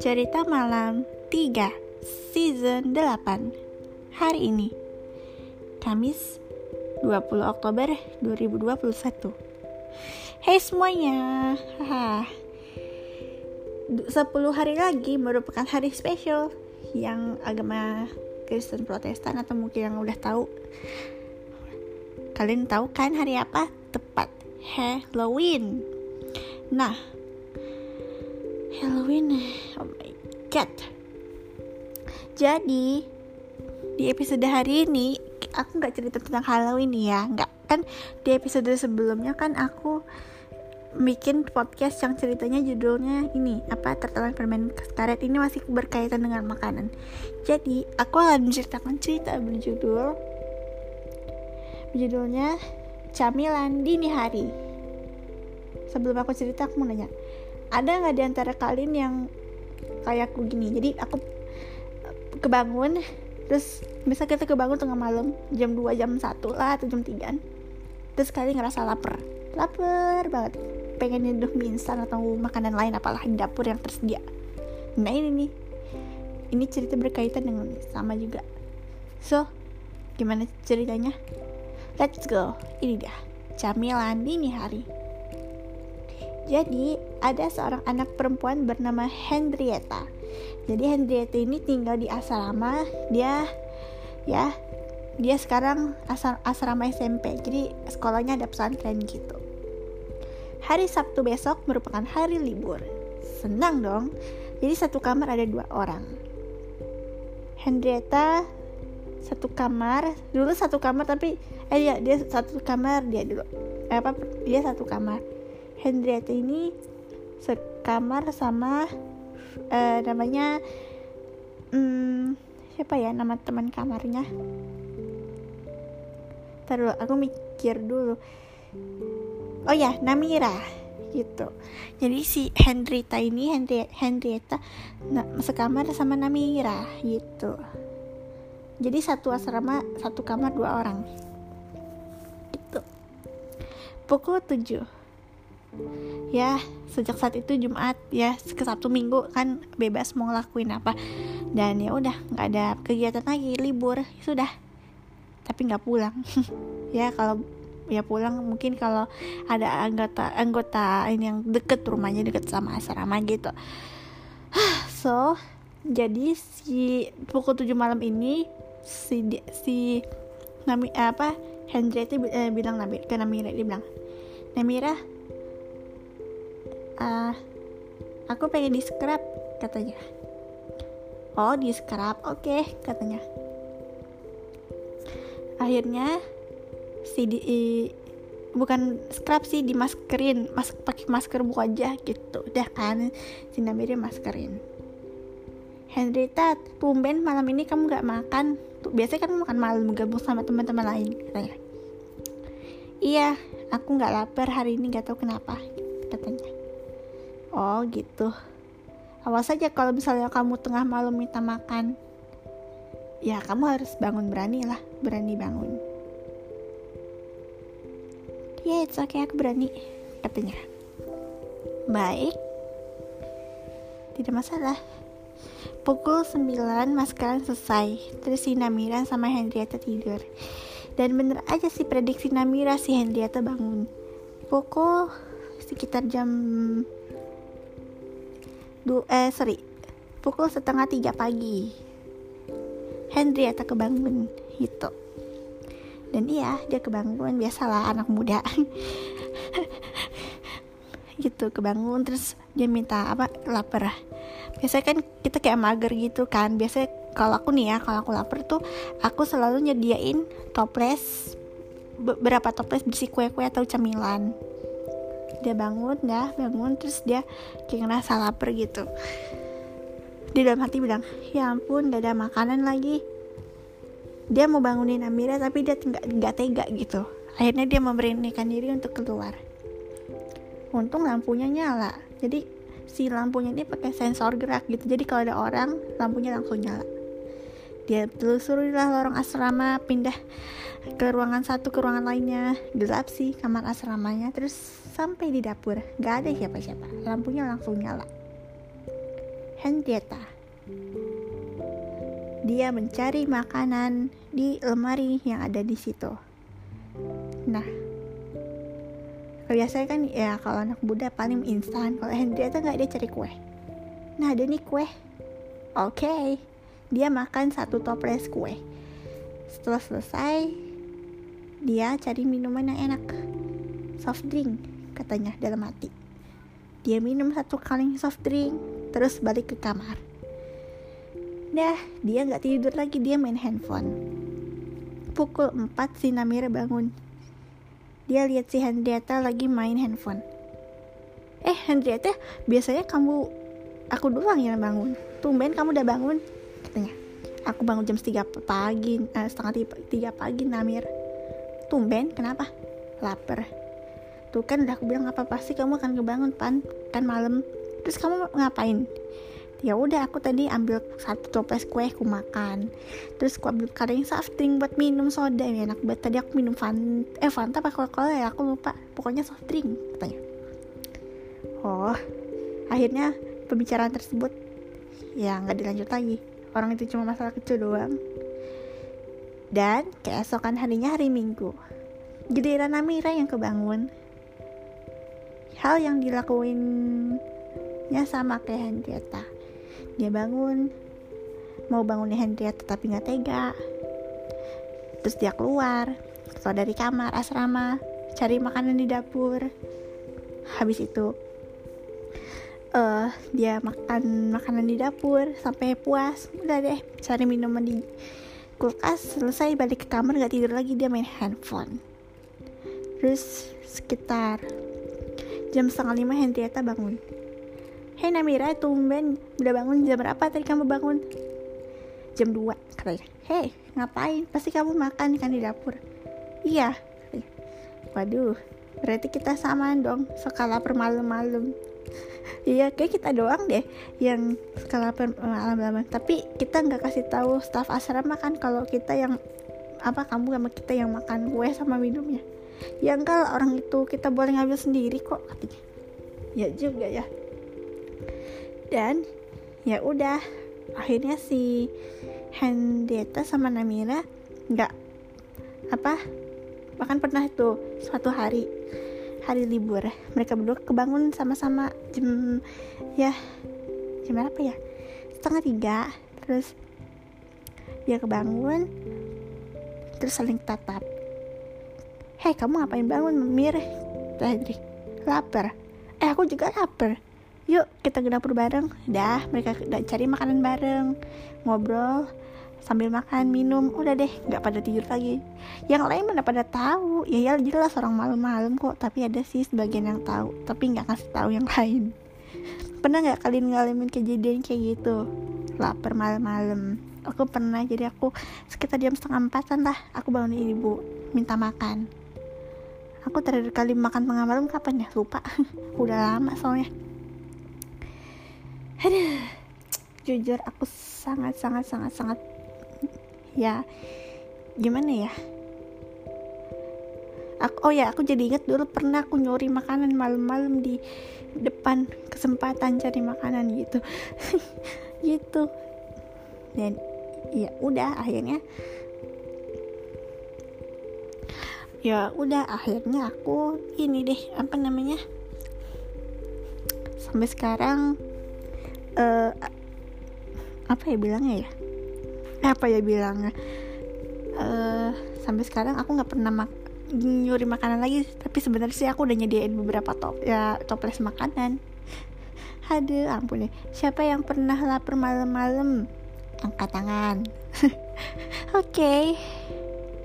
Cerita Malam 3 Season 8 Hari ini Kamis 20 Oktober 2021 Hai semuanya Haha. 10 hari lagi merupakan hari spesial Yang agama Kristen Protestan atau mungkin yang udah tahu Kalian tahu kan hari apa? Tepat Halloween. Nah Halloween oh my god. Jadi di episode hari ini aku nggak cerita tentang Halloween ya nggak. Kan di episode sebelumnya kan aku bikin podcast yang ceritanya judulnya ini apa tertelan permen karet. Ini masih berkaitan dengan makanan. Jadi aku akan menceritakan cerita berjudul judulnya camilan dini hari. Sebelum aku cerita aku mau nanya ada nggak di antara kalian yang kayak aku gini? Jadi aku kebangun terus bisa kita kebangun tengah malam jam 2 jam 1 lah atau jam 3 terus kalian ngerasa lapar. Lapar banget. Pengen nyeduh mie instan atau makanan lain apalah di dapur yang tersedia. Nah ini nih. Ini cerita berkaitan dengan sama juga. So gimana ceritanya let's go ini dia camilan dini hari jadi ada seorang anak perempuan bernama Henrietta. Jadi Henrietta ini tinggal di asrama. Dia ya dia sekarang asrama SMP. Jadi sekolahnya ada pesantren gitu. Hari Sabtu besok merupakan hari libur. Senang dong. Jadi satu kamar ada dua orang. Henrietta satu kamar dulu satu kamar tapi eh ya dia satu kamar dia dulu eh, apa dia satu kamar. Henrietta ini sekamar sama uh, namanya hmm, siapa ya nama teman kamarnya? Taruh aku mikir dulu. Oh ya Namira gitu. Jadi si Henrietta ini Henry, Henrietta nah, sekamar sama Namira gitu jadi satu asrama satu kamar dua orang. Gitu. Pukul 7 ya sejak saat itu Jumat ya ke Sabtu Minggu kan bebas mau ngelakuin apa. Dan ya udah nggak ada kegiatan lagi libur sudah. Tapi nggak pulang. Ya kalau ya pulang mungkin kalau ada anggota anggota ini yang deket rumahnya deket sama asrama gitu. So jadi si pukul 7 malam ini si si Nami apa Henriette eh, bilang Nabi ke Namira dia bilang Namira uh, aku pengen di scrap katanya. Oh di scrap oke okay, katanya. Akhirnya si di bukan scrap sih di maskerin mas pakai masker buku aja gitu udah kan si Namiri maskerin Henrietta tumben malam ini kamu gak makan tuh biasanya kan makan malam gabung sama teman-teman lain katanya iya aku nggak lapar hari ini gak tahu kenapa katanya Oh gitu. Awas saja kalau misalnya kamu tengah malam minta makan. Ya kamu harus bangun berani lah, berani bangun. Ya yeah, it's okay aku berani, katanya. Baik. Tidak masalah. Pukul 9 maskeran selesai. Terus si Namira sama Henrietta tidur. Dan bener aja sih prediksi Namira si Henrietta bangun. Pukul sekitar jam du eh sorry. Pukul setengah tiga pagi. Henrietta kebangun gitu. Dan iya dia kebangun. Biasalah anak muda. Gitu kebangun. Terus dia minta apa lapar biasanya kan kita kayak mager gitu kan. Biasanya kalau aku nih ya kalau aku lapar tuh aku selalu nyediain toples beberapa toples berisi kue-kue atau camilan dia bangun dah bangun terus dia kayak ngerasa lapar gitu. Di dalam hati bilang ya ampun gak ada makanan lagi. Dia mau bangunin Amira tapi dia nggak nggak tega gitu. Akhirnya dia memberanikan diri untuk keluar. Untung lampunya nyala. Jadi si lampunya ini pakai sensor gerak gitu. Jadi kalau ada orang lampunya langsung nyala. Dia telusurilah lorong asrama pindah ke ruangan satu ke ruangan lainnya. Gelap sih kamar asramanya terus sampai di dapur. Gak ada siapa-siapa. Lampunya langsung nyala. Henrietta dia mencari makanan di lemari yang ada di situ. Nah biasanya kan ya kalau anak muda paling instan. Kalau Henrietta nggak dia cari kue. Nah ada nih kue. Oke. Okay. dia makan satu toples kue. Setelah selesai dia cari minuman yang enak. Soft drink katanya dalam hati. Dia minum satu kaleng soft drink terus balik ke kamar. Dah, dia nggak tidur lagi, dia main handphone. Pukul 4 si Namira bangun. Dia lihat si Henrietta lagi main handphone. Eh, Henrietta, biasanya kamu aku doang yang bangun. Tumben kamu udah bangun, katanya. Aku bangun jam 3 pagi, eh, setengah 3 pagi, Namir. Tumben, kenapa? Lapar. Tuh kan udah aku bilang apa pasti kamu akan kebangun pan kan malam. Terus kamu ngapain? Ya udah aku tadi ambil satu toples kue aku makan. Terus aku ambil kaleng soft drink buat minum soda. Ya enak banget. Tadi aku minum fanta eh fanta apa coca cola ya? Aku lupa. Pokoknya soft drink katanya. Oh akhirnya pembicaraan tersebut ya nggak dilanjut lagi. Orang itu cuma masalah kecil doang. Dan keesokan harinya hari minggu giliran Amira yang kebangun. Hal yang dilakuinnya sama kayak Henrietta dia bangun. Mau bangunin Henrietta tapi nggak tega. Terus dia keluar keluar dari kamar asrama cari makanan di dapur. Habis itu uh, dia makan makanan di dapur sampai puas. Udah deh cari minuman di kulkas selesai balik ke kamar nggak tidur lagi dia main handphone. Terus sekitar jam setengah lima Henrietta bangun Hei Namira, tumben udah bangun jam berapa tadi kamu bangun? Jam 2 katanya. Hei, ngapain? Pasti kamu makan kan di dapur. Iya. Waduh, berarti kita samaan dong. Skala per malam-malam. Iya, kayak kita doang deh yang skala per malam-malam. Tapi kita nggak kasih tahu staff asrama kan kalau kita yang apa kamu sama kita yang makan kue sama minumnya. Yang kalau orang itu kita boleh ngambil sendiri kok katanya. Ya juga ya dan ya udah akhirnya si Henrietta sama Namira nggak apa bahkan pernah itu suatu hari hari libur mereka berdua kebangun sama-sama jam ya jam berapa ya? Setengah tiga terus dia kebangun terus saling tatap. Hei kamu ngapain bangun Mir? Hendrik lapar. Eh aku juga lapar yuk kita ke dapur bareng. Dah mereka cari makanan bareng. Ngobrol sambil makan minum. Udah deh nggak pada tidur lagi. Yang lain mana pada tahu. Ya ya jelas orang malam-malam kok. Tapi ada sih sebagian yang tahu tapi nggak kasih tahu yang lain. Pernah nggak kalian ngalamin kejadian kayak gitu? Lapar malam-malam. Aku pernah jadi aku sekitar jam setengah empatan lah. Aku bangun ibu minta makan. Aku terakhir kali makan tengah malam kapan ya? Lupa. Udah lama soalnya aduh. Jujur aku sangat sangat sangat sangat ya gimana ya? Aku, oh ya aku jadi inget dulu pernah aku nyuri makanan malam-malam di depan kesempatan cari makanan gitu. Gitu. Dan ya udah akhirnya ya udah akhirnya aku ini deh apa namanya? Sampai sekarang uh, apa ya bilangnya ya? Apa ya bilangnya? Uh, sampai sekarang aku nggak pernah mak nyuri makanan lagi tapi sebenarnya sih aku udah nyediain beberapa top ya toples makanan. Aduh ampun deh siapa yang pernah lapar malam-malam? Angkat tangan. Oke. Okay.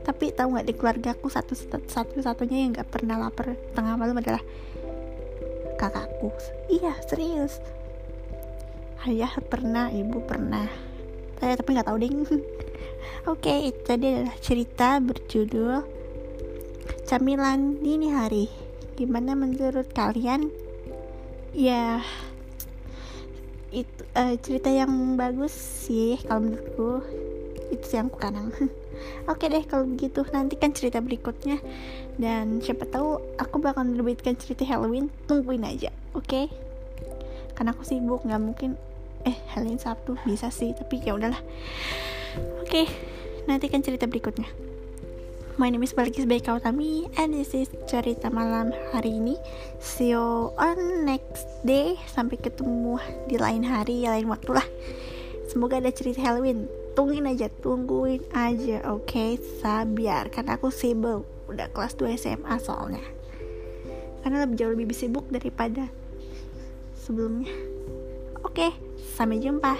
tapi tahu nggak di keluarga aku satu satu satunya yang nggak pernah lapar tengah malam adalah kakakku. Iya serius ayah pernah ibu pernah. Saya tapi nggak tahu deh oke okay, tadi adalah cerita berjudul camilan dini hari. Gimana menurut kalian? Ya itu uh, cerita yang bagus sih kalau menurutku. Itu yang sekarang oke deh kalau begitu nanti kan cerita berikutnya. Dan siapa tahu aku bakal menerbitkan cerita Halloween. Tungguin aja oke? Okay? karena aku sibuk nggak mungkin eh Halloween Sabtu bisa sih tapi ya udahlah oke okay, nanti kan cerita berikutnya My name is Balkis Baika Utami and this is cerita malam hari ini. See you on next day. Sampai ketemu di lain hari, lain waktu lah. Semoga ada cerita Halloween. Tungguin aja, tungguin aja, oke? Okay? Sabar, karena aku sibuk. Udah kelas 2 SMA soalnya. Karena lebih jauh lebih sibuk daripada sebelumnya. Oke, okay, 三明治吧。